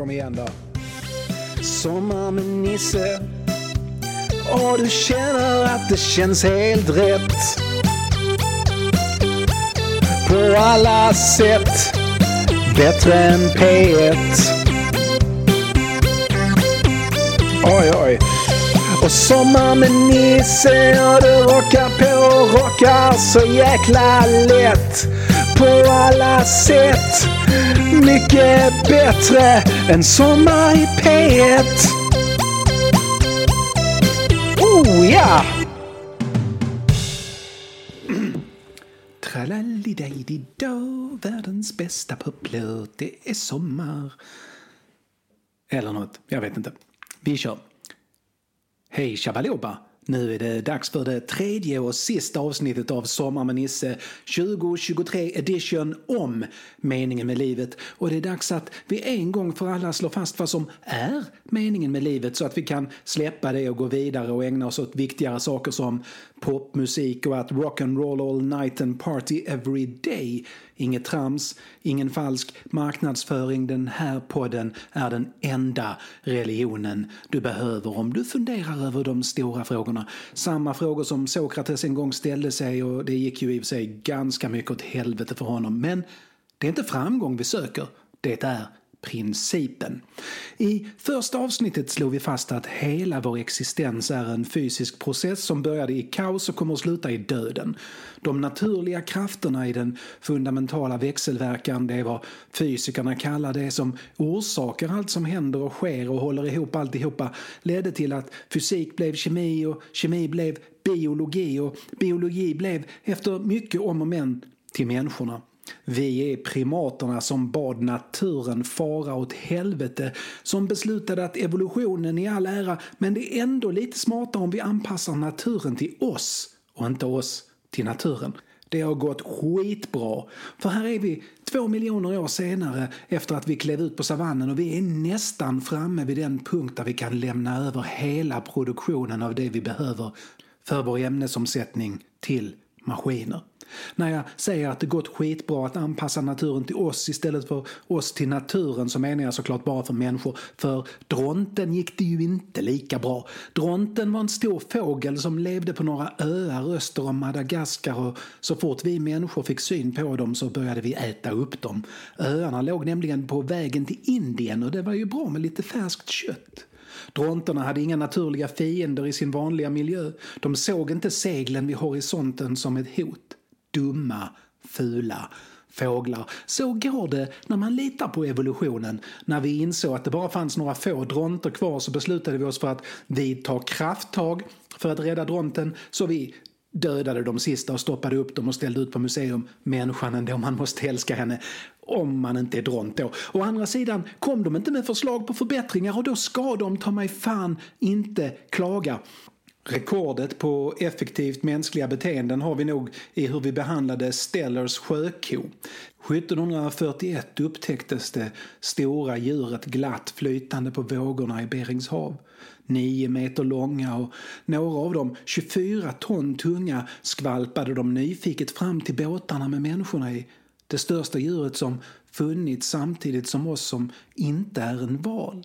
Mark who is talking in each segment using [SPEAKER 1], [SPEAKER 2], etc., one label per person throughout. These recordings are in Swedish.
[SPEAKER 1] Kom igen då. Sommar med Nisse. Och du känner att det känns helt rätt. På alla sätt. Bättre än P1. Oj, oj. Och sommar med Nisse och du rockar på och rockar så jäkla lätt. På alla sätt. Mycket bättre än Sommar i P1. Oh ja! Tralalidaididå, världens bästa popplåt. Det är sommar. Eller något, jag vet inte. Vi kör. Hej Shabaloba! Nu är det dags för det tredje och sista avsnittet av Sommar med Nisse 2023 edition om meningen med livet. Och det är dags att vi en gång för alla slår fast vad som är meningen med livet så att vi kan släppa det och gå vidare och ägna oss åt viktigare saker som popmusik och att rock'n'roll all night and party every day. Inget trams, ingen falsk marknadsföring. Den här podden är den enda religionen du behöver om du funderar över de stora frågorna. Samma frågor som Sokrates en gång ställde sig och det gick ju i och för sig ganska mycket åt helvete för honom. Men det är inte framgång vi söker, det är principen. I första avsnittet slog vi fast att hela vår existens är en fysisk process som började i kaos och kommer att sluta i döden. De naturliga krafterna i den fundamentala växelverkan, det är vad fysikerna kallar det som orsakar allt som händer och sker och håller ihop alltihopa, ledde till att fysik blev kemi och kemi blev biologi och biologi blev efter mycket om och men till människorna. Vi är primaterna som bad naturen fara åt helvete, som beslutade att evolutionen i all ära, men det är ändå lite smartare om vi anpassar naturen till oss och inte oss till naturen. Det har gått skitbra. För här är vi två miljoner år senare efter att vi klev ut på savannen och vi är nästan framme vid den punkt där vi kan lämna över hela produktionen av det vi behöver för vår ämnesomsättning till maskiner. När jag säger att det gått skitbra att anpassa naturen till oss istället för oss till naturen så menar jag såklart bara för människor. För dronten gick det ju inte lika bra. Dronten var en stor fågel som levde på några öar öster om Madagaskar och så fort vi människor fick syn på dem så började vi äta upp dem. Öarna låg nämligen på vägen till Indien och det var ju bra med lite färskt kött. Dronterna hade inga naturliga fiender i sin vanliga miljö. De såg inte seglen vid horisonten som ett hot dumma, fula fåglar. Så går det när man litar på evolutionen. När vi insåg att det bara fanns några få dronter kvar så beslutade vi oss för att vidta krafttag för att rädda dronten. Så vi dödade de sista och stoppade upp dem och ställde ut på museum. Människan ändå, man måste älska henne. Om man inte är dront då. Å andra sidan kom de inte med förslag på förbättringar och då ska de ta mig fan inte klaga. Rekordet på effektivt mänskliga beteenden har vi nog i hur vi behandlade Stellers sjöko. 1741 upptäcktes det stora djuret glatt flytande på vågorna i Berings hav. Nio meter långa och några av dem 24 ton tunga skvalpade de nyfiket fram till båtarna med människorna i. Det största djuret som funnits samtidigt som oss som inte är en val.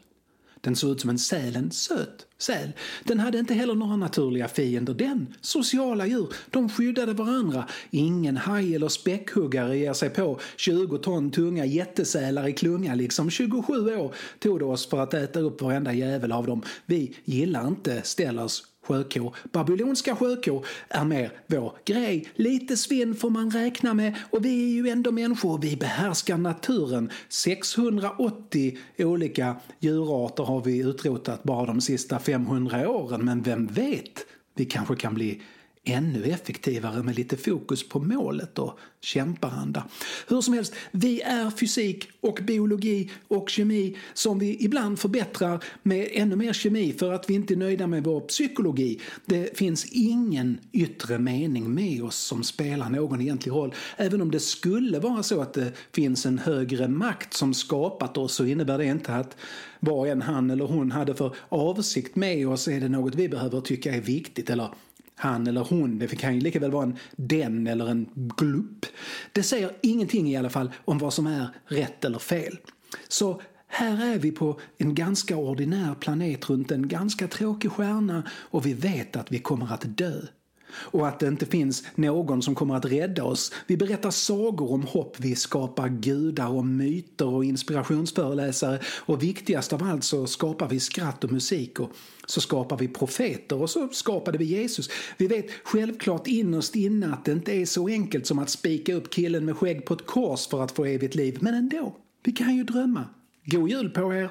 [SPEAKER 1] Den såg ut som en säl, en söt säl. Den hade inte heller några naturliga fiender. Den, sociala djur, de skyddade varandra. Ingen haj eller späckhuggare ger sig på 20 ton tunga jättesälar i klunga liksom. 27 år tog det oss för att äta upp varenda jävel av dem. Vi gillar inte Stellers sjökor. Babylonska sjökor är mer vår grej. Lite svinn får man räkna med och vi är ju ändå människor och vi behärskar naturen. 680 olika djurarter har vi utrotat bara de sista 500 åren men vem vet? Vi kanske kan bli ännu effektivare med lite fokus på målet och kämparanda. Hur som helst, vi är fysik och biologi och kemi som vi ibland förbättrar med ännu mer kemi för att vi inte är nöjda med vår psykologi. Det finns ingen yttre mening med oss som spelar någon egentlig roll. Även om det skulle vara så att det finns en högre makt som skapat oss så innebär det inte att vad än han eller hon hade för avsikt med oss är det något vi behöver tycka är viktigt eller han eller hon. Det kan ju lika väl vara en den eller en glupp. Det säger ingenting i alla fall om vad som är rätt eller fel. Så Här är vi på en ganska ordinär planet runt en ganska tråkig stjärna och vi vet att vi kommer att dö. Och att det inte finns någon som kommer att rädda oss. Vi berättar sagor om hopp, vi skapar gudar och myter och inspirationsföreläsare och viktigast av allt så skapar vi skratt och musik och så skapar vi profeter och så skapade vi Jesus. Vi vet självklart innerst inne att det inte är så enkelt som att spika upp killen med skägg på ett kors för att få evigt liv, men ändå. Vi kan ju drömma. God jul på er!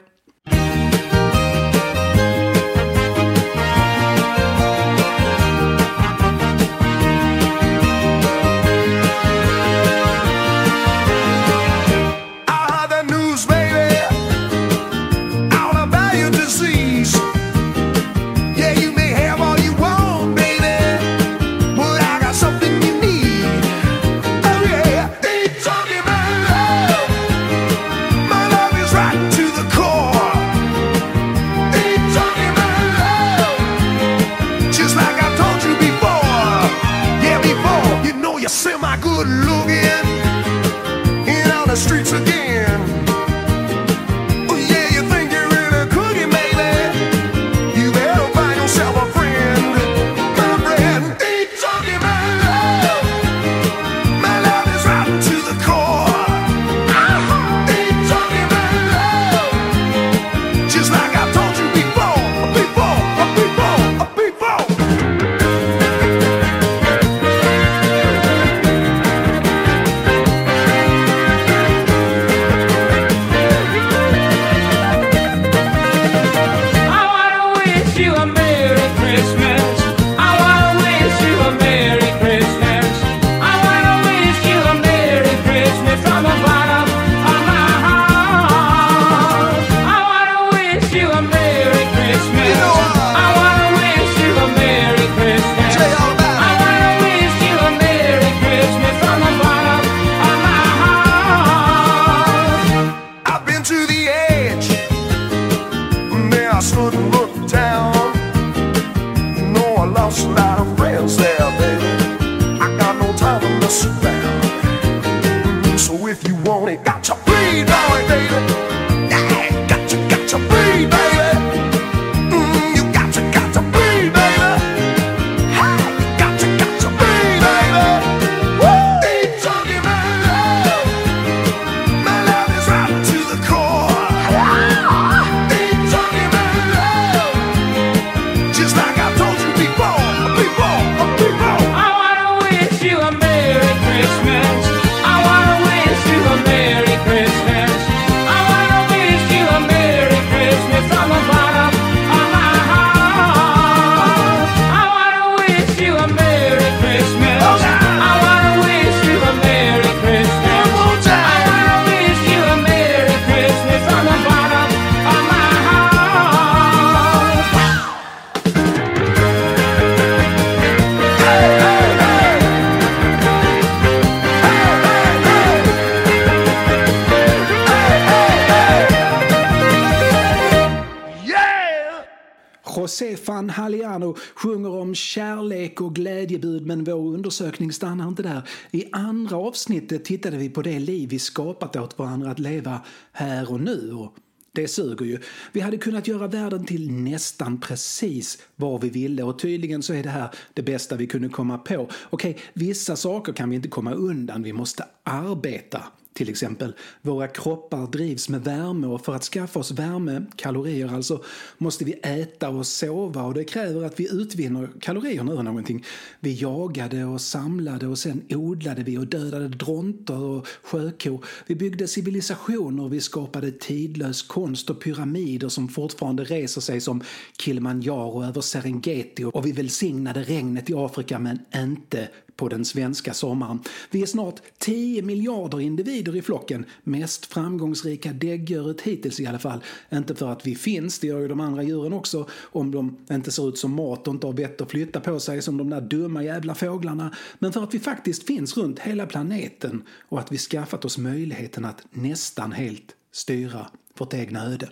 [SPEAKER 1] Undersökning stannar inte där. I andra avsnittet tittade vi på det liv vi skapat åt varandra att leva här och nu. Och det suger ju. Vi hade kunnat göra världen till nästan precis vad vi ville och tydligen så är det här det bästa vi kunde komma på. Okej, vissa saker kan vi inte komma undan. Vi måste arbeta. Till exempel, våra kroppar drivs med värme och för att skaffa oss värme, kalorier alltså, måste vi äta och sova och det kräver att vi utvinner kalorierna ur någonting. Vi jagade och samlade och sen odlade vi och dödade dronter och sjökor. Vi byggde civilisationer, vi skapade tidlös konst och pyramider som fortfarande reser sig som Kilimanjaro över Serengeti och vi välsignade regnet i Afrika men inte på den svenska sommaren. Vi är snart 10 miljarder individer i flocken, mest framgångsrika däggdjuret hittills i alla fall. Inte för att vi finns, det gör ju de andra djuren också, om de inte ser ut som mat och inte har vett att flytta på sig som de där dumma jävla fåglarna, men för att vi faktiskt finns runt hela planeten och att vi skaffat oss möjligheten att nästan helt styra vårt egna öde.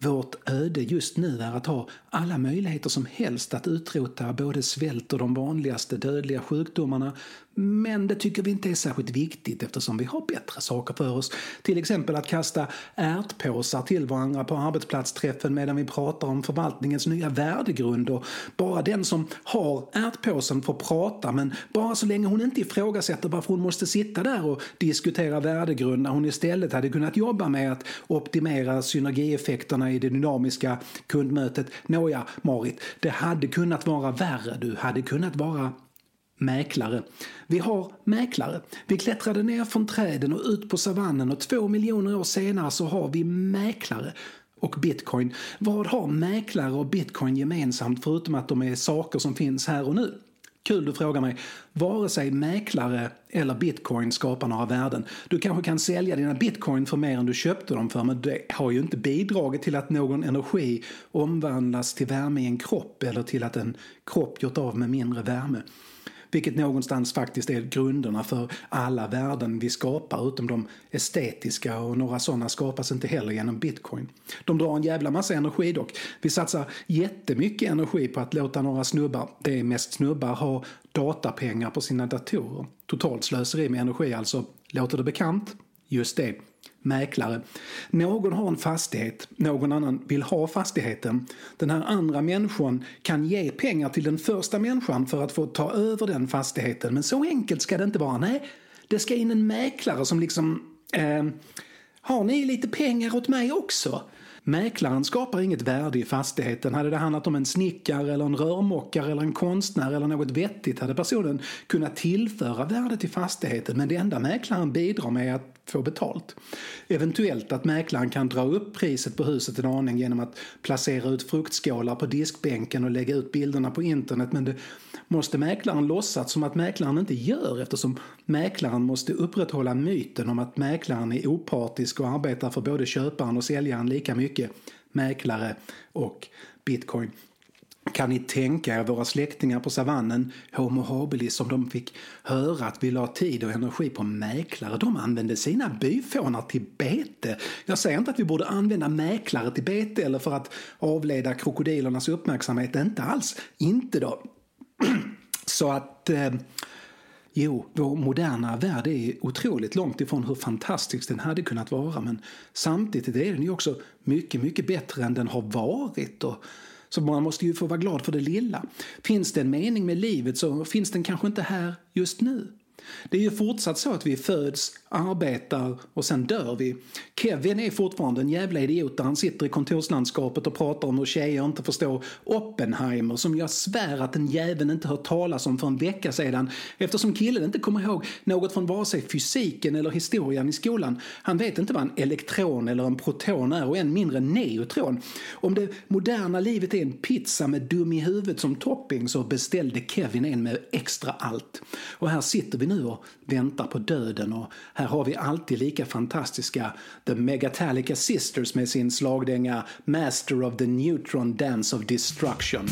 [SPEAKER 1] Vårt öde just nu är att ha alla möjligheter som helst att utrota både svält och de vanligaste dödliga sjukdomarna. Men det tycker vi inte är särskilt viktigt eftersom vi har bättre saker för oss. Till exempel att kasta ärtpåsar till varandra på arbetsplatsträffen medan vi pratar om förvaltningens nya värdegrund. Och bara den som har ärtpåsen får prata men bara så länge hon inte ifrågasätter varför hon måste sitta där och diskutera värdegrund när hon istället hade kunnat jobba med att optimera synergieffekterna i det dynamiska kundmötet. Nåja, Marit, det hade kunnat vara värre. Du hade kunnat vara mäklare. Vi har mäklare. Vi klättrade ner från träden och ut på savannen och två miljoner år senare så har vi mäklare och bitcoin. Vad har mäklare och bitcoin gemensamt förutom att de är saker som finns här och nu? Kul du frågar mig. Vare sig mäklare eller bitcoin skapar några värden. Du kanske kan sälja dina bitcoin för mer än du köpte dem för men det har ju inte bidragit till att någon energi omvandlas till värme i en kropp eller till att en kropp gjort av med mindre värme. Vilket någonstans faktiskt är grunderna för alla värden vi skapar utom de estetiska och några sådana skapas inte heller genom bitcoin. De drar en jävla massa energi dock. Vi satsar jättemycket energi på att låta några snubbar, det är mest snubbar, ha datapengar på sina datorer. Totalt slöseri med energi alltså. Låter det bekant? Just det mäklare. Någon har en fastighet, någon annan vill ha fastigheten. Den här andra människan kan ge pengar till den första människan för att få ta över den fastigheten. Men så enkelt ska det inte vara. Nej, det ska in en mäklare som liksom... Eh, har ni lite pengar åt mig också? Mäklaren skapar inget värde i fastigheten. Hade det handlat om en snickare eller en rörmokare eller en konstnär eller något vettigt hade personen kunnat tillföra värde till fastigheten men det enda mäklaren bidrar med är att få betalt. Eventuellt att mäklaren kan dra upp priset på huset en aning genom att placera ut fruktskålar på diskbänken och lägga ut bilderna på internet men det måste mäklaren låtsas som att mäklaren inte gör eftersom mäklaren måste upprätthålla myten om att mäklaren är opartisk och arbetar för både köparen och säljaren lika mycket. Mäklare och bitcoin. Kan ni tänka er våra släktingar på savannen, Homo habilis, om de fick höra att vi la tid och energi på mäklare? De använde sina byfånar till bete. Jag säger inte att vi borde använda mäklare till bete eller för att avleda krokodilernas uppmärksamhet. Inte alls. Inte då. Så att... Eh, Jo, vår moderna värld är otroligt långt ifrån hur fantastisk den hade kunnat vara men samtidigt är den ju också mycket, mycket bättre än den har varit. Och så man måste ju få vara glad för det lilla. Finns det en mening med livet så finns den kanske inte här just nu. Det är ju fortsatt så att vi föds, arbetar och sen dör vi. Kevin är fortfarande en jävla idiot där han sitter i kontorslandskapet och pratar om hur tjejer inte förstår Oppenheimer som jag svär att den jäveln inte hört talas om för en vecka sedan eftersom killen inte kommer ihåg något från vare sig fysiken eller historien i skolan. Han vet inte vad en elektron eller en proton är och än mindre en neutron. Om det moderna livet är en pizza med dum i huvudet som topping så beställde Kevin en med extra allt. Och här sitter vi nu och väntar på döden och här har vi alltid lika fantastiska The Megatallica Sisters med sin slagdänga Master of the Neutron Dance of Destruction.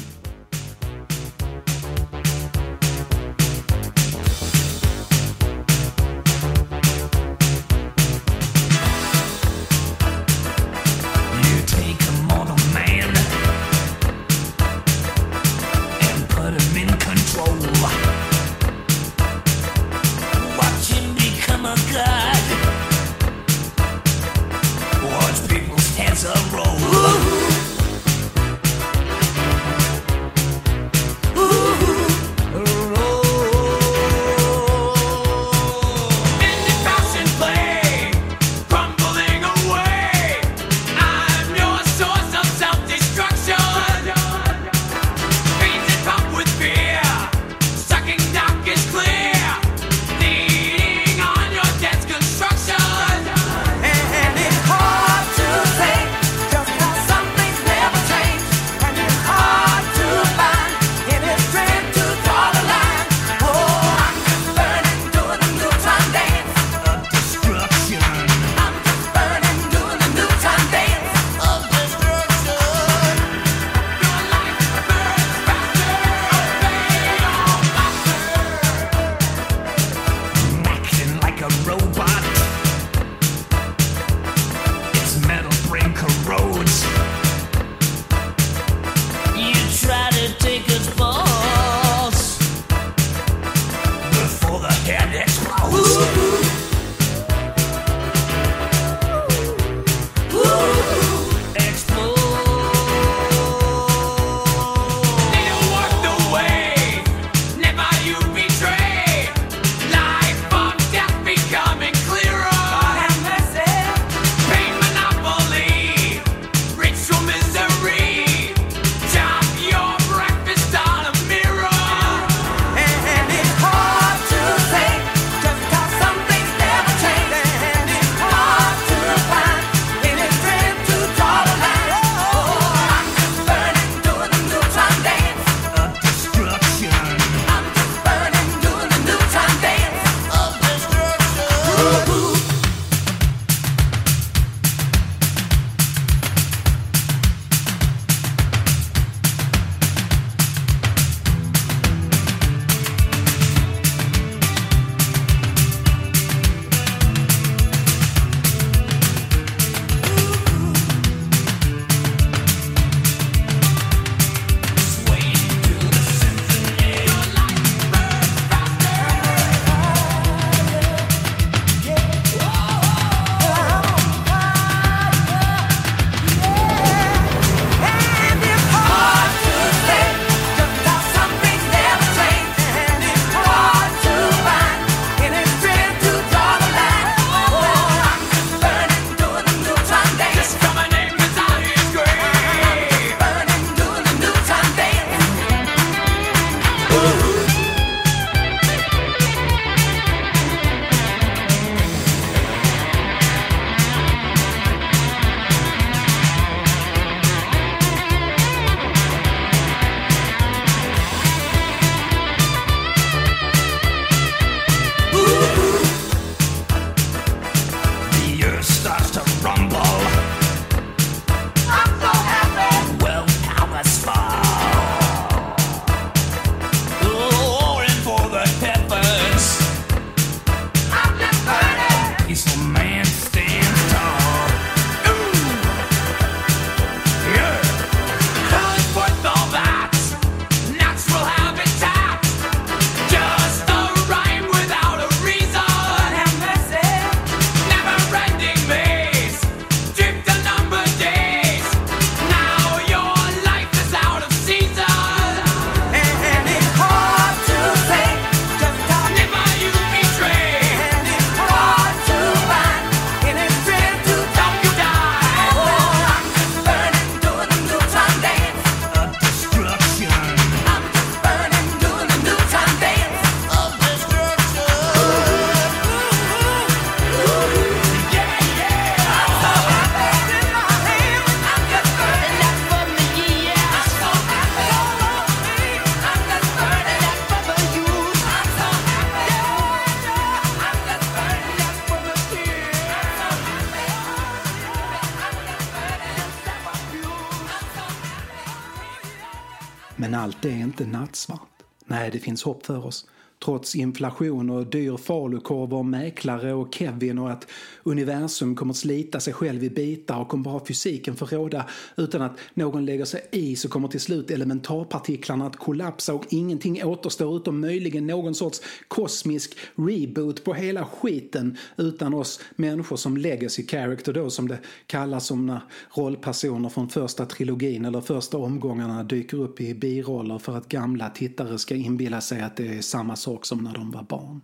[SPEAKER 1] Allt är inte nattsvart. Nej, det finns hopp för oss. Trots inflation och dyr falukorv och mäklare och Kevin och att universum kommer att slita sig själv i bitar och kommer bara fysiken för råda. Utan att någon lägger sig i så kommer till slut elementarpartiklarna att kollapsa och ingenting återstår utom möjligen någon sorts kosmisk reboot på hela skiten utan oss människor som legacy character då som det kallas som när rollpersoner från första trilogin eller första omgångarna dyker upp i biroller för att gamla tittare ska inbilla sig att det är samma sak som när de var barn.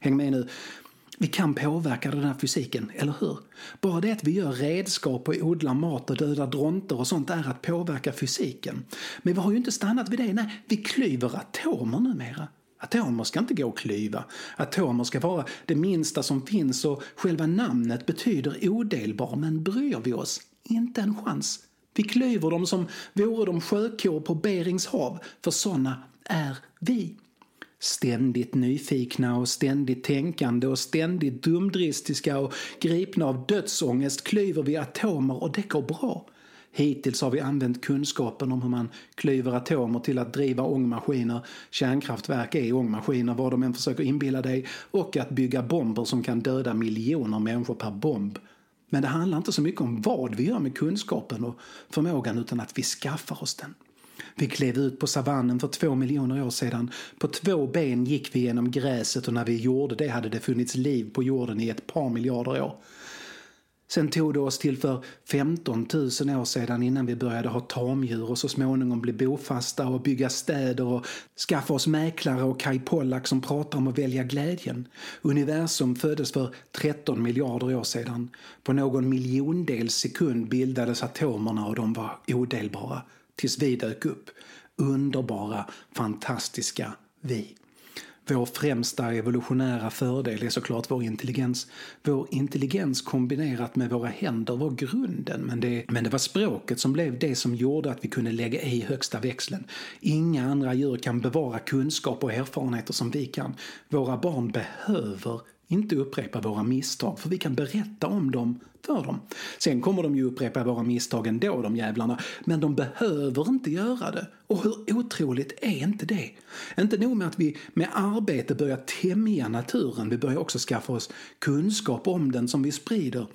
[SPEAKER 1] Häng med nu. Vi kan påverka den här fysiken, eller hur? Bara det att vi gör redskap och odlar mat och dödar dronter och sånt är att påverka fysiken. Men vi har ju inte stannat vid det, nej, vi klyver atomer numera. Atomer ska inte gå att klyva. Atomer ska vara det minsta som finns och själva namnet betyder odelbar, men bryr vi oss? Inte en chans. Vi klyver dem som vore de sjökor på Berings hav, för sådana är vi. Ständigt nyfikna och ständigt tänkande och ständigt dumdristiska och gripna av dödsångest klyver vi atomer och det går bra. Hittills har vi använt kunskapen om hur man klyver atomer till att driva ångmaskiner, kärnkraftverk är ångmaskiner vad de än försöker inbilla dig, och att bygga bomber som kan döda miljoner människor per bomb. Men det handlar inte så mycket om vad vi gör med kunskapen och förmågan utan att vi skaffar oss den. Vi klev ut på savannen för två miljoner år sedan. På två ben gick vi genom gräset och när vi gjorde det hade det funnits liv på jorden i ett par miljarder år. Sen tog det oss till för 15 000 år sedan innan vi började ha tamdjur och så småningom bli bofasta och bygga städer och skaffa oss mäklare och Kai Pollak som pratar om att välja glädjen. Universum föddes för 13 miljarder år sedan. På någon miljondels sekund bildades atomerna och de var odelbara tills vi dök upp. Underbara, fantastiska vi. Vår främsta evolutionära fördel är såklart vår intelligens. Vår intelligens kombinerat med våra händer var grunden men det, men det var språket som blev det som gjorde att vi kunde lägga i högsta växeln. Inga andra djur kan bevara kunskap och erfarenheter som vi kan. Våra barn behöver inte upprepa våra misstag för vi kan berätta om dem för dem. Sen kommer de ju upprepa våra misstag ändå de jävlarna men de behöver inte göra det. Och hur otroligt är inte det? Inte nog med att vi med arbete börjar tämja naturen, vi börjar också skaffa oss kunskap om den som vi sprider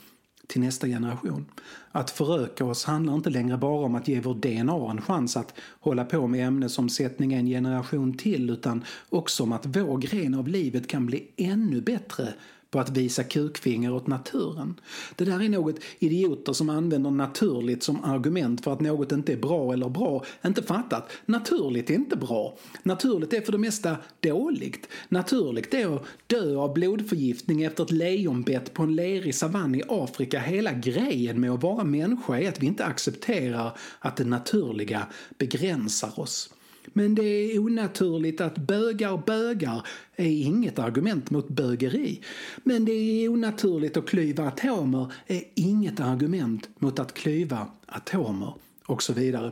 [SPEAKER 1] till nästa generation. Att föröka oss handlar inte längre bara om att ge vår DNA en chans att hålla på med ämnesomsättning en generation till utan också om att vår gren av livet kan bli ännu bättre på att visa kukfinger åt naturen. Det där är något idioter som använder naturligt som argument för att något inte är bra eller bra inte fattat. Naturligt är inte bra. Naturligt är för det mesta dåligt. Naturligt är att dö av blodförgiftning efter ett lejonbett på en lerig savann i Afrika. Hela grejen med att vara människa är att vi inte accepterar att det naturliga begränsar oss. Men det är onaturligt att bögar bögar är inget argument mot bögeri. Men det är onaturligt att klyva atomer är inget argument mot att klyva atomer och så vidare.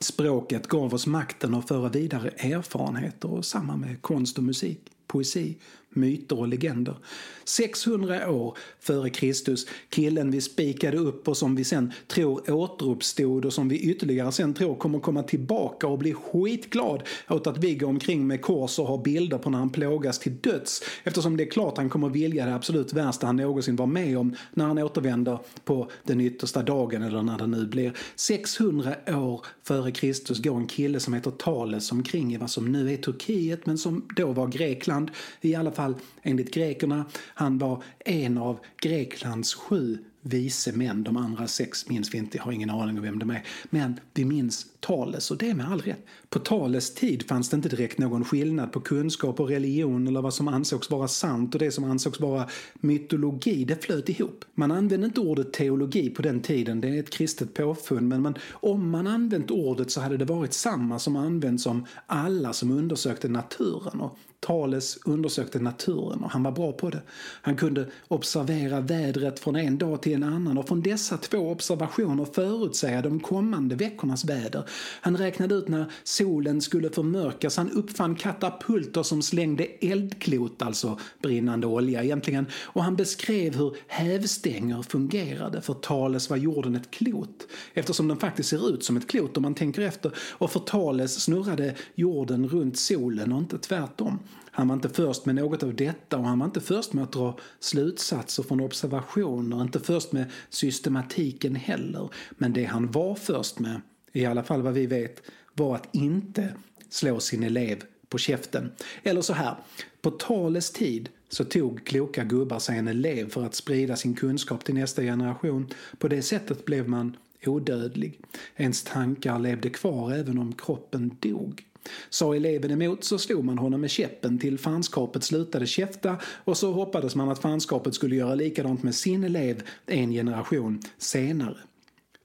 [SPEAKER 1] Språket gav oss makten att föra vidare erfarenheter och samma med konst och musik, poesi, myter och legender. 600 år före Kristus, killen vi spikade upp och som vi sen tror återuppstod och som vi ytterligare sen tror kommer komma tillbaka och bli skitglad åt att vi går omkring med kors och har bilder på när han plågas till döds eftersom det är klart han kommer vilja det absolut värsta han någonsin var med om när han återvänder på den yttersta dagen eller när det nu blir. 600 år före Kristus går en kille som heter Thales omkring i vad som nu är Turkiet men som då var Grekland i alla fall enligt grekerna. Han var en av Greklands sju vise män. De andra sex minns vi inte, har ingen aning om vem de är. Men vi minns Thales och det är med all rätt. På Thales tid fanns det inte direkt någon skillnad på kunskap och religion eller vad som ansågs vara sant och det som ansågs vara mytologi. Det flöt ihop. Man använde inte ordet teologi på den tiden, det är ett kristet påfund, men man, om man använt ordet så hade det varit samma som används om alla som undersökte naturen. Och Thales undersökte naturen och han var bra på det. Han kunde observera vädret från en dag till en annan och från dessa två observationer förutsäga de kommande veckornas väder. Han räknade ut när solen skulle förmörkas. Han uppfann katapulter som slängde eldklot, alltså brinnande olja egentligen, och han beskrev hur hävstänger fungerade. För Thales var jorden ett klot, eftersom den faktiskt ser ut som ett klot om man tänker efter. Och för Thales snurrade jorden runt solen och inte tvärtom. Han var inte först med något av detta och han var inte först med att dra slutsatser från observationer, inte först med systematiken heller. Men det han var först med, i alla fall vad vi vet, var att inte slå sin elev på käften. Eller så här, på talets tid så tog kloka gubbar sig en elev för att sprida sin kunskap till nästa generation. På det sättet blev man odödlig. Ens tankar levde kvar även om kroppen dog. Sa eleven emot så slog man honom med käppen till fanskapet slutade käfta och så hoppades man att fanskapet skulle göra likadant med sin elev en generation senare.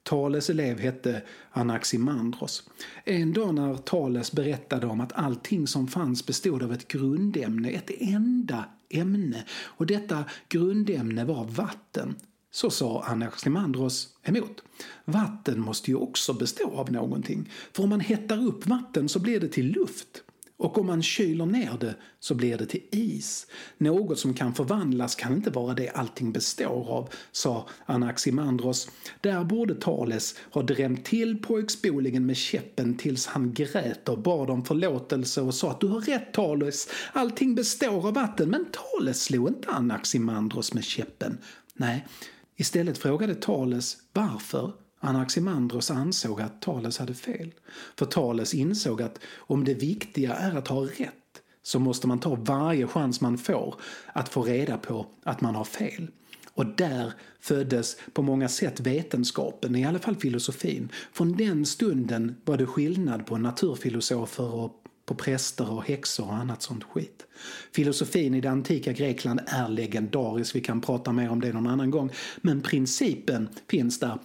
[SPEAKER 1] Thales elev hette Anaximandros. En dag när Thales berättade om att allting som fanns bestod av ett grundämne, ett enda ämne, och detta grundämne var vatten, så sa Anaximandros emot. Vatten måste ju också bestå av någonting, för om man hettar upp vatten så blir det till luft. Och om man kyler ner det så blir det till is. Något som kan förvandlas kan inte vara det allting består av, sa Anaximandros. Där borde Thales ha drämt till pojkspolingen med käppen tills han grät och bad om förlåtelse och sa att du har rätt Thales, allting består av vatten. Men Thales slog inte Anaximandros med käppen. Nej, istället frågade Thales varför Anaximandros ansåg att Thales hade fel. För Thales insåg att om det viktiga är att ha rätt så måste man ta varje chans man får att få reda på att man har fel. Och där föddes på många sätt vetenskapen, i alla fall filosofin. Från den stunden var det skillnad på naturfilosofer och på präster och häxor och annat sånt skit. Filosofin i det antika Grekland är legendarisk, vi kan prata mer om det någon annan gång. Men principen finns där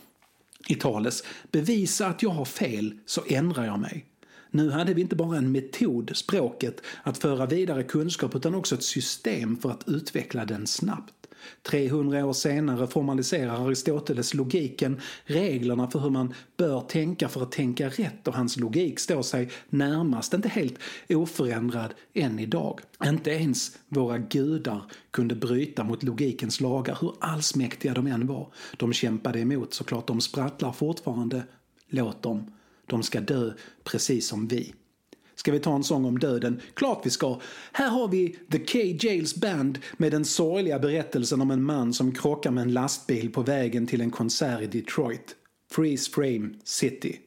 [SPEAKER 1] i Thales. Bevisa att jag har fel så ändrar jag mig. Nu hade vi inte bara en metod, språket, att föra vidare kunskap utan också ett system för att utveckla den snabbt. 300 år senare formaliserar Aristoteles logiken, reglerna för hur man bör tänka för att tänka rätt och hans logik står sig närmast inte helt oförändrad än idag. Inte ens våra gudar kunde bryta mot logikens lagar hur allsmäktiga de än var. De kämpade emot såklart, de sprattlar fortfarande. Låt dem. De ska dö precis som vi. Ska vi ta en sång om döden? Klart vi ska! Här har vi The K. Jails Band med den sorgliga berättelsen om en man som krockar med en lastbil på vägen till en konsert i Detroit. Freeze Frame City.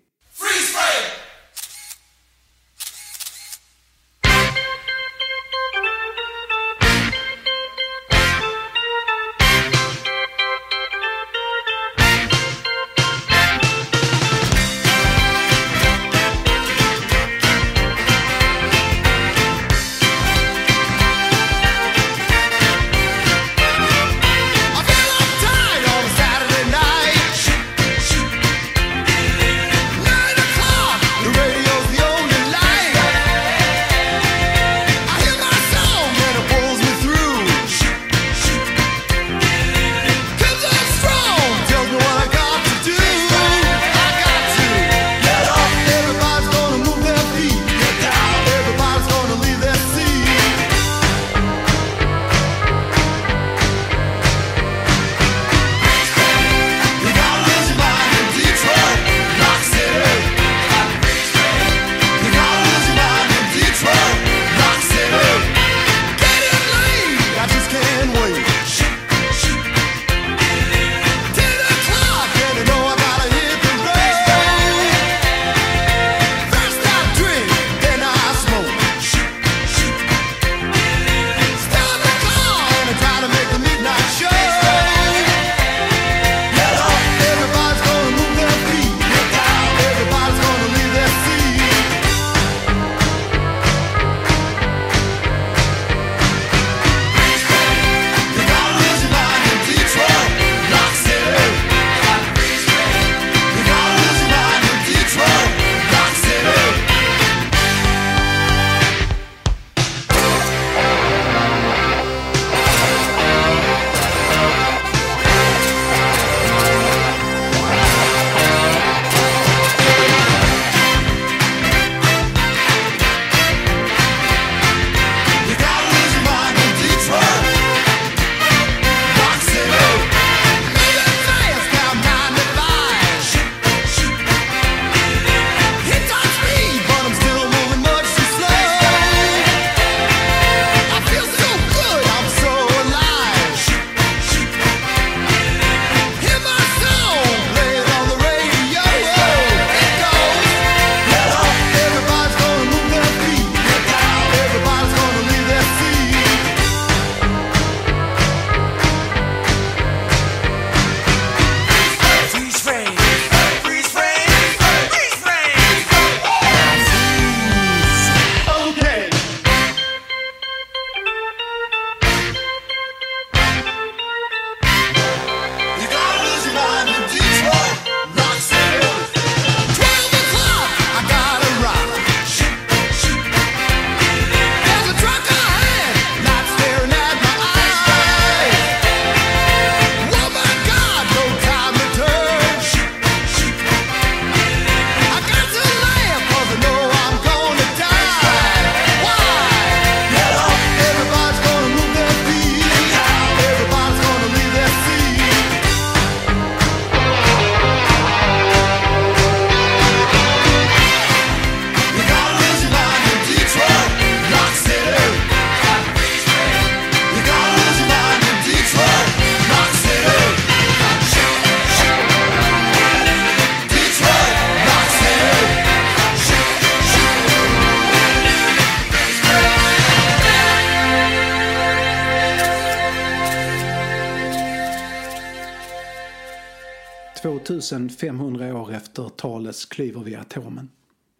[SPEAKER 1] 500 år efter Thales klyver vi atomen.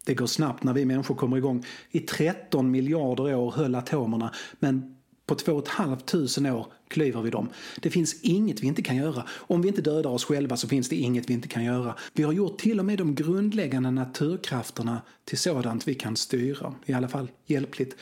[SPEAKER 1] Det går snabbt när vi människor kommer igång. I 13 miljarder år höll atomerna, men på 2 500 år klyver vi dem. Det finns inget vi inte kan göra. Om vi inte dödar oss själva så finns det inget vi inte kan göra. Vi har gjort till och med de grundläggande naturkrafterna till sådant vi kan styra. I alla fall hjälpligt.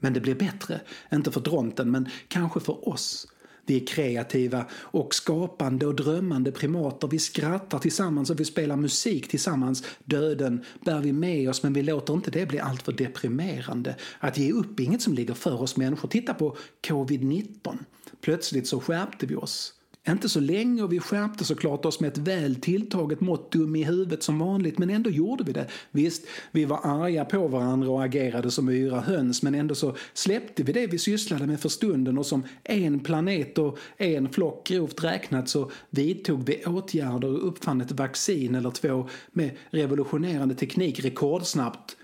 [SPEAKER 1] Men det blir bättre. Inte för dronten, men kanske för oss. Vi är kreativa och skapande och drömmande primater. Vi skrattar tillsammans och vi spelar musik tillsammans. Döden bär vi med oss men vi låter inte det bli alltför deprimerande. Att ge upp är inget som ligger för oss människor. Titta på covid-19. Plötsligt så skärpte vi oss. Inte så länge och vi skärpte såklart oss med ett väl tilltaget mått dum i huvudet som vanligt men ändå gjorde vi det. Visst, vi var arga på varandra och agerade som yra höns men ändå så släppte vi det vi sysslade med för stunden och som en planet och en flock grovt räknat så vidtog vi åtgärder och uppfann ett vaccin eller två med revolutionerande teknik rekordsnabbt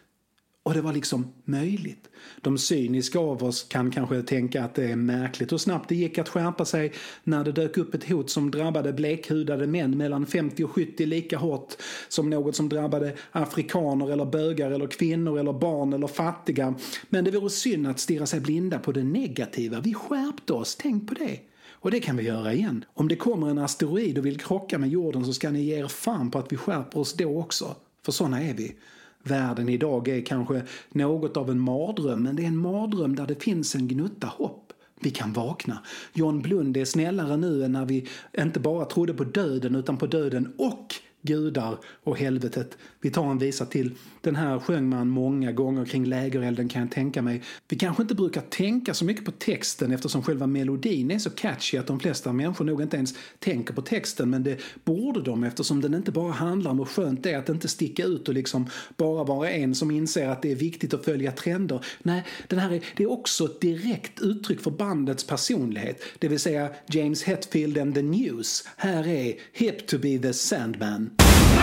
[SPEAKER 1] och det var liksom möjligt. De cyniska av oss kan kanske tänka att det är märkligt hur snabbt det gick att skärpa sig när det dök upp ett hot som drabbade blekhudade män mellan 50 och 70 lika hårt som något som drabbade afrikaner eller bögar eller kvinnor eller barn eller fattiga. Men det vore synd att stirra sig blinda på det negativa. Vi skärpte oss, tänk på det. Och det kan vi göra igen. Om det kommer en asteroid och vill krocka med jorden så ska ni ge er fan på att vi skärper oss då också. För såna är vi. Världen idag är kanske något av en mardröm, men det är en mardröm där det finns en gnutta hopp. Vi kan vakna. John Blund är snällare nu än när vi inte bara trodde på döden utan på döden och gudar och helvetet. Vi tar en visa till. Den här sjöng man många gånger kring lägerelden kan jag tänka mig. Vi kanske inte brukar tänka så mycket på texten eftersom själva melodin är så catchy att de flesta människor nog inte ens tänker på texten men det borde de eftersom den inte bara handlar om hur skönt det är att inte sticka ut och liksom bara vara en som inser att det är viktigt att följa trender. Nej, den här är, det är också ett direkt uttryck för bandets personlighet, det vill säga James Hetfield and the News. Här är Hip to be the Sandman.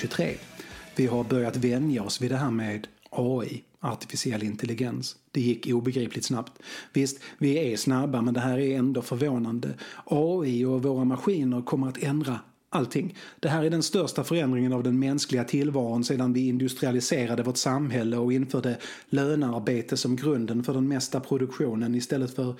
[SPEAKER 1] 2023. Vi har börjat vänja oss vid det här med AI, artificiell intelligens. Det gick obegripligt snabbt. Visst, vi är snabba men det här är ändå förvånande. AI och våra maskiner kommer att ändra allting. Det här är den största förändringen av den mänskliga tillvaron sedan vi industrialiserade vårt samhälle och införde lönearbete som grunden för den mesta produktionen istället för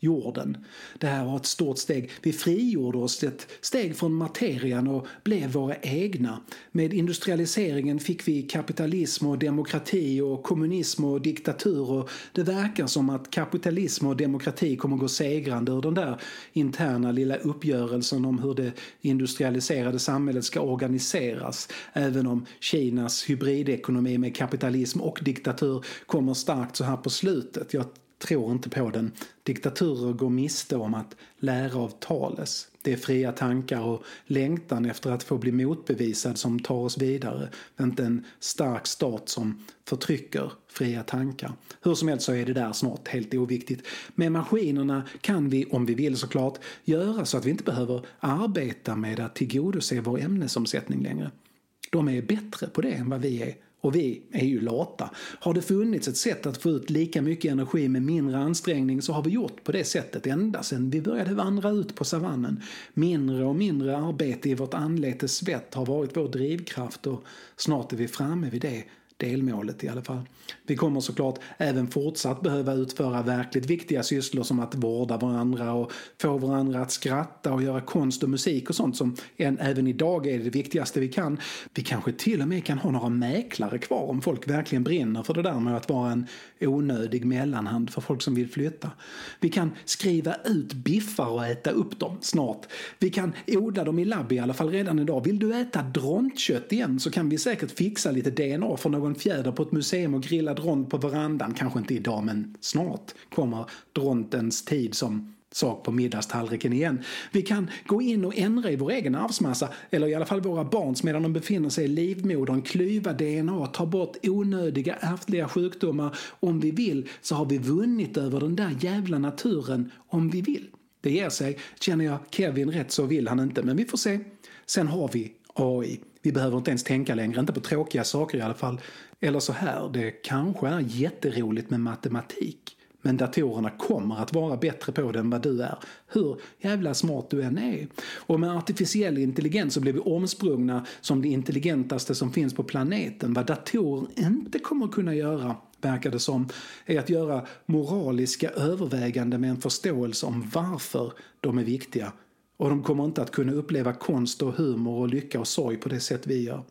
[SPEAKER 1] jorden. Det här var ett stort steg. Vi frigjorde oss ett steg från materian och blev våra egna. Med industrialiseringen fick vi kapitalism och demokrati och kommunism och diktatur och det verkar som att kapitalism och demokrati kommer gå segrande ur den där interna lilla uppgörelsen om hur det industrialiserade samhället ska organiseras. Även om Kinas hybridekonomi med kapitalism och diktatur kommer starkt så här på slutet. Jag tror inte på den. Diktaturer går miste om att lära av tales. Det är fria tankar och längtan efter att få bli motbevisad som tar oss vidare. Inte en stark stat som förtrycker fria tankar. Hur som helst så är det där snart helt oviktigt. Med maskinerna kan vi, om vi vill såklart, göra så att vi inte behöver arbeta med att tillgodose vår ämnesomsättning längre. De är bättre på det än vad vi är. Och vi är ju lata. Har det funnits ett sätt att få ut lika mycket energi med mindre ansträngning så har vi gjort på det sättet ända sedan vi började vandra ut på savannen. Mindre och mindre arbete i vårt anletes svett har varit vår drivkraft och snart är vi framme vid det delmålet i alla fall. Vi kommer såklart även fortsatt behöva utföra verkligt viktiga sysslor som att vårda varandra och få varandra att skratta och göra konst och musik och sånt som än, även idag är det viktigaste vi kan. Vi kanske till och med kan ha några mäklare kvar om folk verkligen brinner för det där med att vara en onödig mellanhand för folk som vill flytta. Vi kan skriva ut biffar och äta upp dem snart. Vi kan odla dem i labb i alla fall redan idag. Vill du äta drontkött igen så kan vi säkert fixa lite DNA från någon fjäder på ett museum och grilla dront på verandan. Kanske inte idag men snart kommer drontens tid som sak på middagstallriken igen. Vi kan gå in och ändra i vår egen arvsmassa, eller i alla fall våra barns medan de befinner sig i livmodern, klyva DNA, ta bort onödiga ärftliga sjukdomar. Om vi vill så har vi vunnit över den där jävla naturen om vi vill. Det ger sig. Känner jag Kevin rätt så vill han inte, men vi får se. Sen har vi AI. Vi behöver inte ens tänka längre, inte på tråkiga saker i alla fall. Eller så här, det kanske är jätteroligt med matematik. Men datorerna kommer att vara bättre på det än vad du är. Hur jävla smart du än är. Och med artificiell intelligens så blir vi omsprungna som det intelligentaste som finns på planeten. Vad datorer inte kommer kunna göra verkar det som, är att göra moraliska överväganden med en förståelse om varför de är viktiga. Och de kommer inte att kunna uppleva konst och humor och lycka och sorg på det sätt vi gör.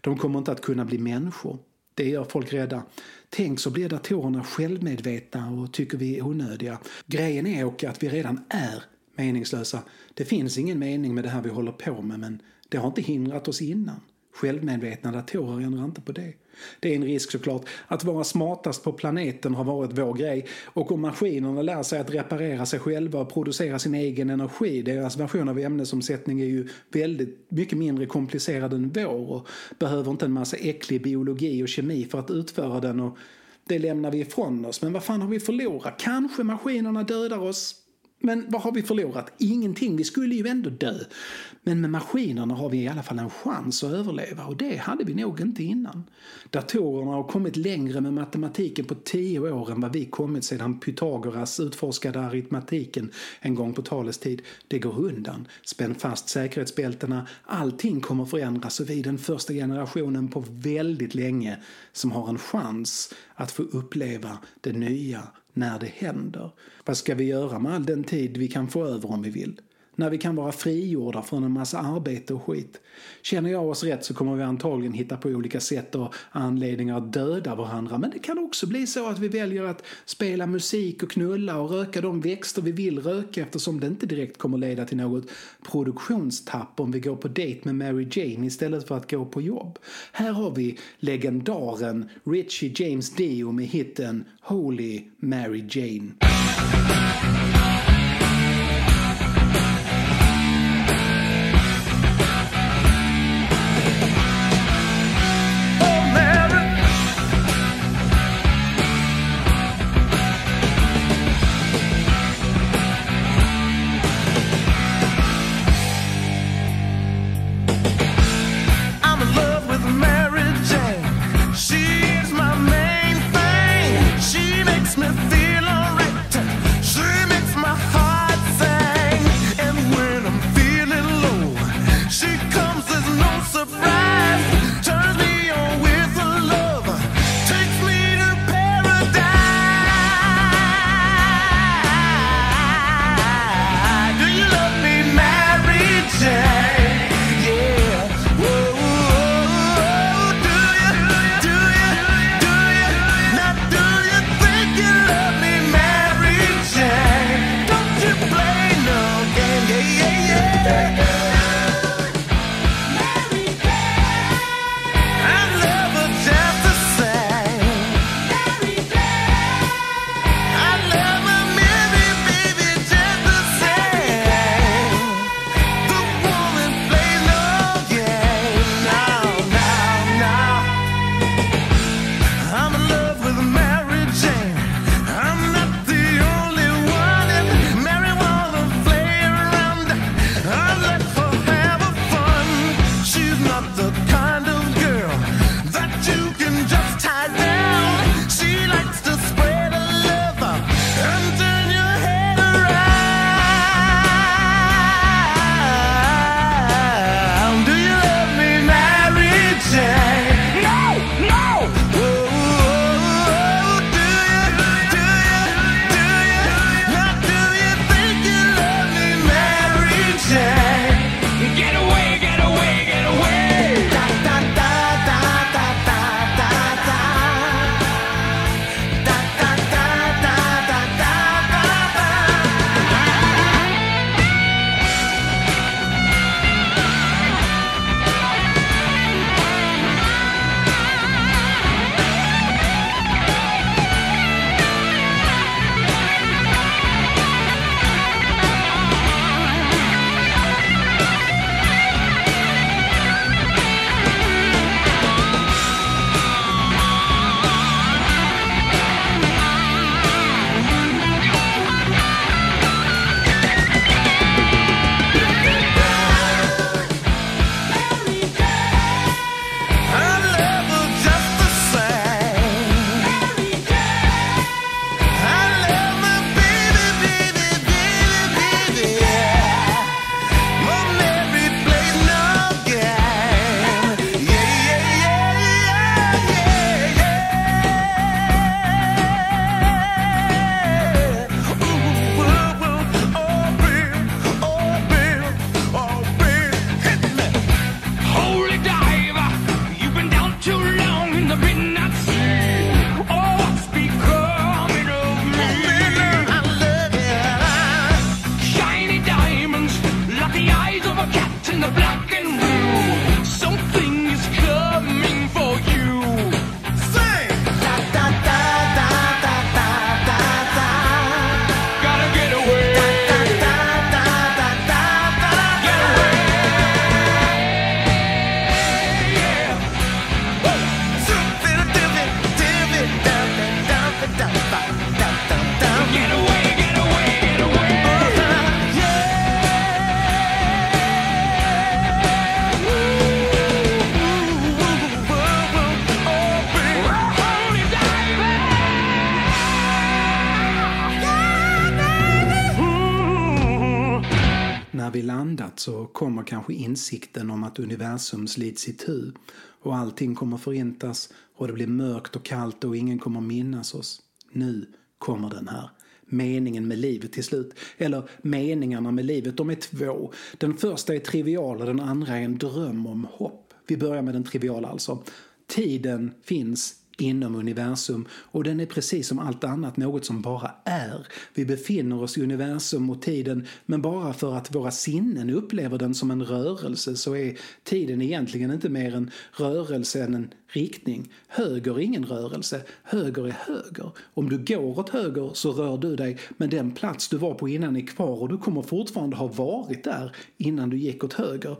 [SPEAKER 1] De kommer inte att kunna bli människor. Det gör folk rädda. Tänk så blir datorerna självmedvetna och tycker vi är onödiga. Grejen är också att vi redan är meningslösa. Det finns ingen mening med det här vi håller på med men det har inte hindrat oss innan. Självmedvetna datorer ändrar inte på det. Det är en risk såklart. Att vara smartast på planeten har varit vår grej. Och om maskinerna lär sig att reparera sig själva och producera sin egen energi, deras version av ämnesomsättning är ju väldigt mycket mindre komplicerad än vår och behöver inte en massa äcklig biologi och kemi för att utföra den och det lämnar vi ifrån oss. Men vad fan har vi förlorat? Kanske maskinerna dödar oss? Men vad har vi förlorat? Ingenting. Vi skulle ju ändå dö. Men med maskinerna har vi i alla fall en chans att överleva och det hade vi nog inte innan. Datorerna har kommit längre med matematiken på tio år än vad vi kommit sedan Pythagoras utforskade aritmatiken en gång på talets tid. Det går undan. Spänn fast säkerhetsbältena. Allting kommer förändras och vi är den första generationen på väldigt länge som har en chans att få uppleva det nya när det händer. Vad ska vi göra med all den tid vi kan få över om vi vill? När vi kan vara frigjorda från en massa arbete och skit. Känner jag oss rätt så kommer vi antagligen hitta på olika sätt och anledningar att döda varandra. Men det kan också bli så att vi väljer att spela musik och knulla och röka de växter vi vill röka eftersom det inte direkt kommer leda till något produktionstapp om vi går på dejt med Mary Jane istället för att gå på jobb. Här har vi legendaren Richie James Dio med hitten Holy Mary Jane. insikten om att universum slits itu och allting kommer förintas och det blir mörkt och kallt och ingen kommer minnas oss. Nu kommer den här meningen med livet till slut. Eller meningarna med livet, de är två. Den första är trivial och den andra är en dröm om hopp. Vi börjar med den triviala alltså. Tiden finns inom universum och den är precis som allt annat något som bara är. Vi befinner oss i universum och tiden men bara för att våra sinnen upplever den som en rörelse så är tiden egentligen inte mer en rörelse än en riktning. Höger är ingen rörelse, höger är höger. Om du går åt höger så rör du dig men den plats du var på innan är kvar och du kommer fortfarande ha varit där innan du gick åt höger.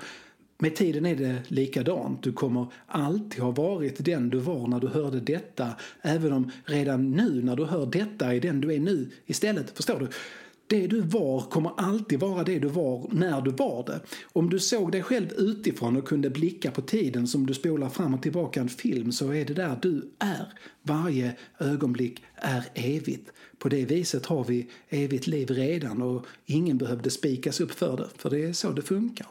[SPEAKER 1] Med tiden är det likadant. Du kommer alltid ha varit den du var när du hörde detta. Även om redan nu när du hör detta är den du är nu istället. Förstår du? Det du var kommer alltid vara det du var när du var det. Om du såg dig själv utifrån och kunde blicka på tiden som du spolar fram och tillbaka en film så är det där du är. Varje ögonblick är evigt. På det viset har vi evigt liv redan och ingen behövde spikas upp för det, för det är så det funkar.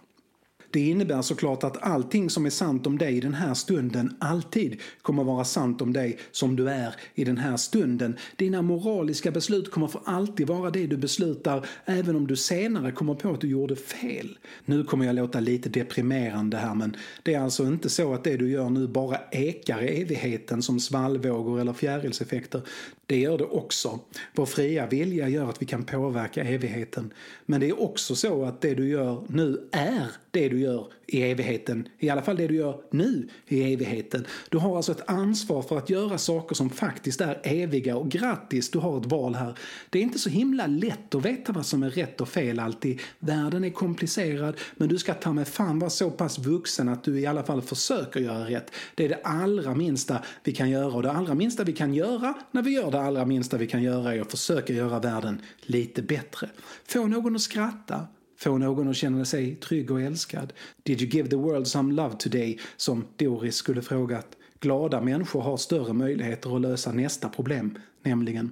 [SPEAKER 1] Det innebär såklart att allting som är sant om dig i den här stunden alltid kommer vara sant om dig som du är i den här stunden. Dina moraliska beslut kommer för alltid vara det du beslutar även om du senare kommer på att du gjorde fel. Nu kommer jag låta lite deprimerande här men det är alltså inte så att det du gör nu bara ekar i evigheten som svallvågor eller fjärilseffekter. Det gör det också. Vår fria vilja gör att vi kan påverka evigheten. Men det är också så att det du gör nu är det du gör i evigheten. I alla fall det du gör nu i evigheten. Du har alltså ett ansvar för att göra saker som faktiskt är eviga och grattis, du har ett val här. Det är inte så himla lätt att veta vad som är rätt och fel alltid. Världen är komplicerad men du ska ta med fan vara så pass vuxen att du i alla fall försöker göra rätt. Det är det allra minsta vi kan göra och det allra minsta vi kan göra när vi gör det allra minsta vi kan göra är att försöka göra världen lite bättre. Få någon att skratta, få någon att känna sig trygg och älskad. Did you give the world some love today? Som Doris skulle frågat. Glada människor har större möjligheter att lösa nästa problem, nämligen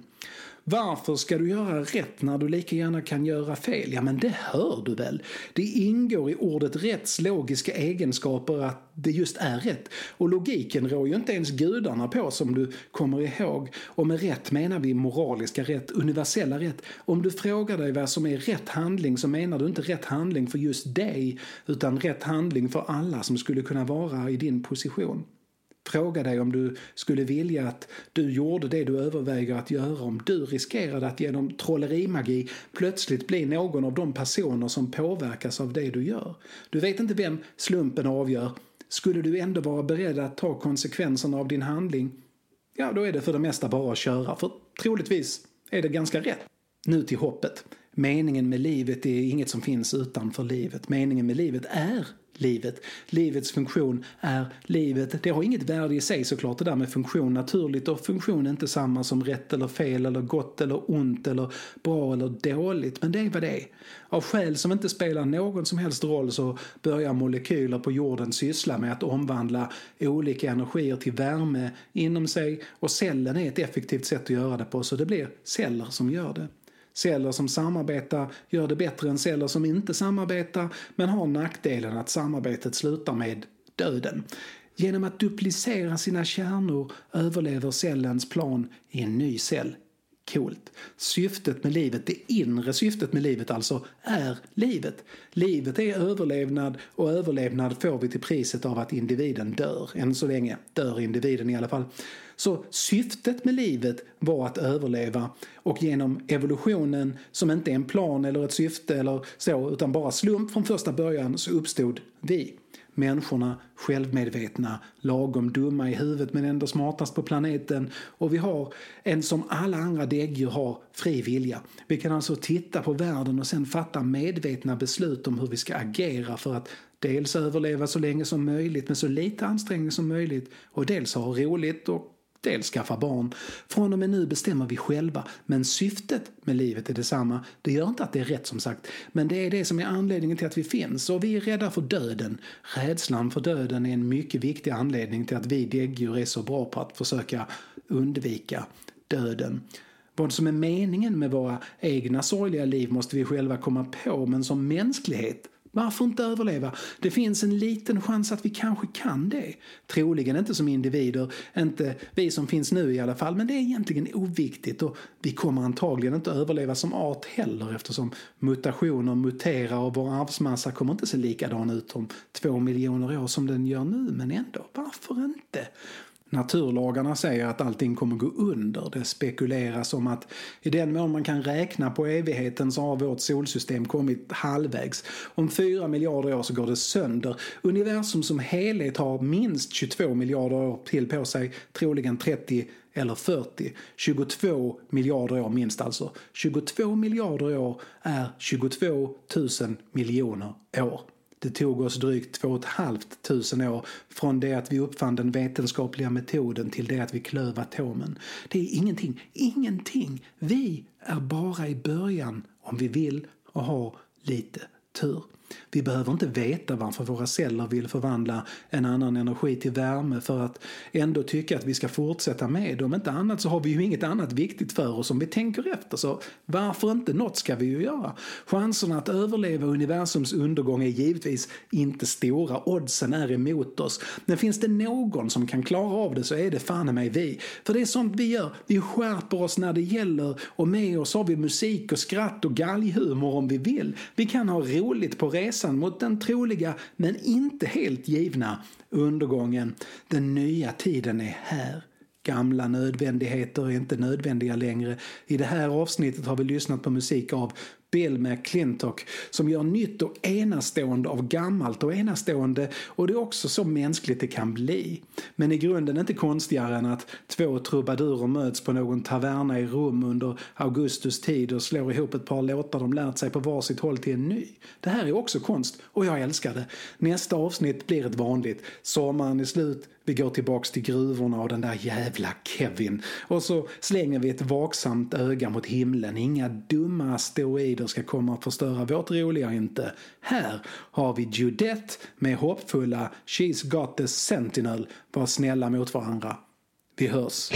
[SPEAKER 1] varför ska du göra rätt när du lika gärna kan göra fel? Ja, men det hör du väl? Det ingår i ordet rätts logiska egenskaper att det just är rätt. Och logiken rår ju inte ens gudarna på som du kommer ihåg. Och med rätt menar vi moraliska rätt, universella rätt. Om du frågar dig vad som är rätt handling så menar du inte rätt handling för just dig utan rätt handling för alla som skulle kunna vara i din position. Fråga dig om du skulle vilja att du gjorde det du överväger att göra om du riskerade att genom trollerimagi plötsligt bli någon av de personer som påverkas av det du gör. Du vet inte vem slumpen avgör. Skulle du ändå vara beredd att ta konsekvenserna av din handling? Ja, då är det för det mesta bara att köra, för troligtvis är det ganska rätt. Nu till hoppet. Meningen med livet är inget som finns utanför livet. Meningen med livet är livet. Livets funktion är livet. Det har inget värde i sig såklart det där med funktion. Naturligt och funktion är inte samma som rätt eller fel eller gott eller ont eller bra eller dåligt. Men det är vad det är. Av skäl som inte spelar någon som helst roll så börjar molekyler på jorden syssla med att omvandla olika energier till värme inom sig och cellen är ett effektivt sätt att göra det på så det blir celler som gör det. Celler som samarbetar gör det bättre än celler som inte samarbetar men har nackdelen att samarbetet slutar med döden. Genom att duplicera sina kärnor överlever cellens plan i en ny cell. Coolt. Syftet med livet, det inre syftet med livet alltså, är livet. Livet är överlevnad och överlevnad får vi till priset av att individen dör. Än så länge dör individen i alla fall. Så syftet med livet var att överleva och genom evolutionen som inte är en plan eller ett syfte eller så utan bara slump från första början så uppstod vi. Människorna självmedvetna, lagom dumma i huvudet men ändå smartast på planeten och vi har en som alla andra däggdjur har fri vilja. Vi kan alltså titta på världen och sen fatta medvetna beslut om hur vi ska agera för att dels överleva så länge som möjligt med så lite ansträngning som möjligt och dels ha roligt och dels skaffa barn. Från och med nu bestämmer vi själva, men syftet med livet är detsamma. Det gör inte att det är rätt som sagt, men det är det som är anledningen till att vi finns och vi är rädda för döden. Rädslan för döden är en mycket viktig anledning till att vi däggdjur är så bra på att försöka undvika döden. Vad som är meningen med våra egna sorgliga liv måste vi själva komma på, men som mänsklighet varför inte överleva? Det finns en liten chans att vi kanske kan det. Troligen inte som individer, inte vi som finns nu i alla fall, men det är egentligen oviktigt och vi kommer antagligen inte överleva som art heller eftersom mutationer muterar och vår arvsmassa kommer inte se likadan ut om två miljoner år som den gör nu, men ändå, varför inte? Naturlagarna säger att allting kommer gå under. Det spekuleras om att i den mån man kan räkna på evigheten så har vårt solsystem kommit halvvägs. Om fyra miljarder år så går det sönder. Universum som helhet har minst 22 miljarder år till på sig, troligen 30 eller 40. 22 miljarder år minst alltså. 22 miljarder år är 22 000 miljoner år. Det tog oss drygt 2 500 år från det att vi uppfann den vetenskapliga metoden till det att vi klöv atomen. Det är ingenting, ingenting. Vi är bara i början om vi vill och har lite tur. Vi behöver inte veta varför våra celler vill förvandla en annan energi till värme för att ändå tycka att vi ska fortsätta med det. Om inte annat så har vi ju inget annat viktigt för oss om vi tänker efter. Så varför inte? Något ska vi ju göra. Chanserna att överleva universums undergång är givetvis inte stora. Oddsen är emot oss. Men finns det någon som kan klara av det så är det fan mig vi. För det är sånt vi gör. Vi skärper oss när det gäller och med oss har vi musik och skratt och galghumor om vi vill. Vi kan ha roligt på resan mot den troliga men inte helt givna undergången. Den nya tiden är här. Gamla nödvändigheter är inte nödvändiga längre. I det här avsnittet har vi lyssnat på musik av Bill McClintock som gör nytt och enastående av gammalt och enastående och det är också så mänskligt det kan bli. Men i grunden inte konstigare än att två trubadurer möts på någon taverna i Rom under Augustus tid och slår ihop ett par låtar de lärt sig på varsitt håll till en ny. Det här är också konst och jag älskar det. Nästa avsnitt blir ett vanligt. Sommaren är slut, vi går tillbaks till gruvorna och den där jävla Kevin. Och så slänger vi ett vaksamt öga mot himlen. Inga dumma asteroider ska komma och förstöra vårt roliga inte. Här har vi Judette med hoppfulla She's got the Sentinel. Var snälla mot varandra. Vi hörs.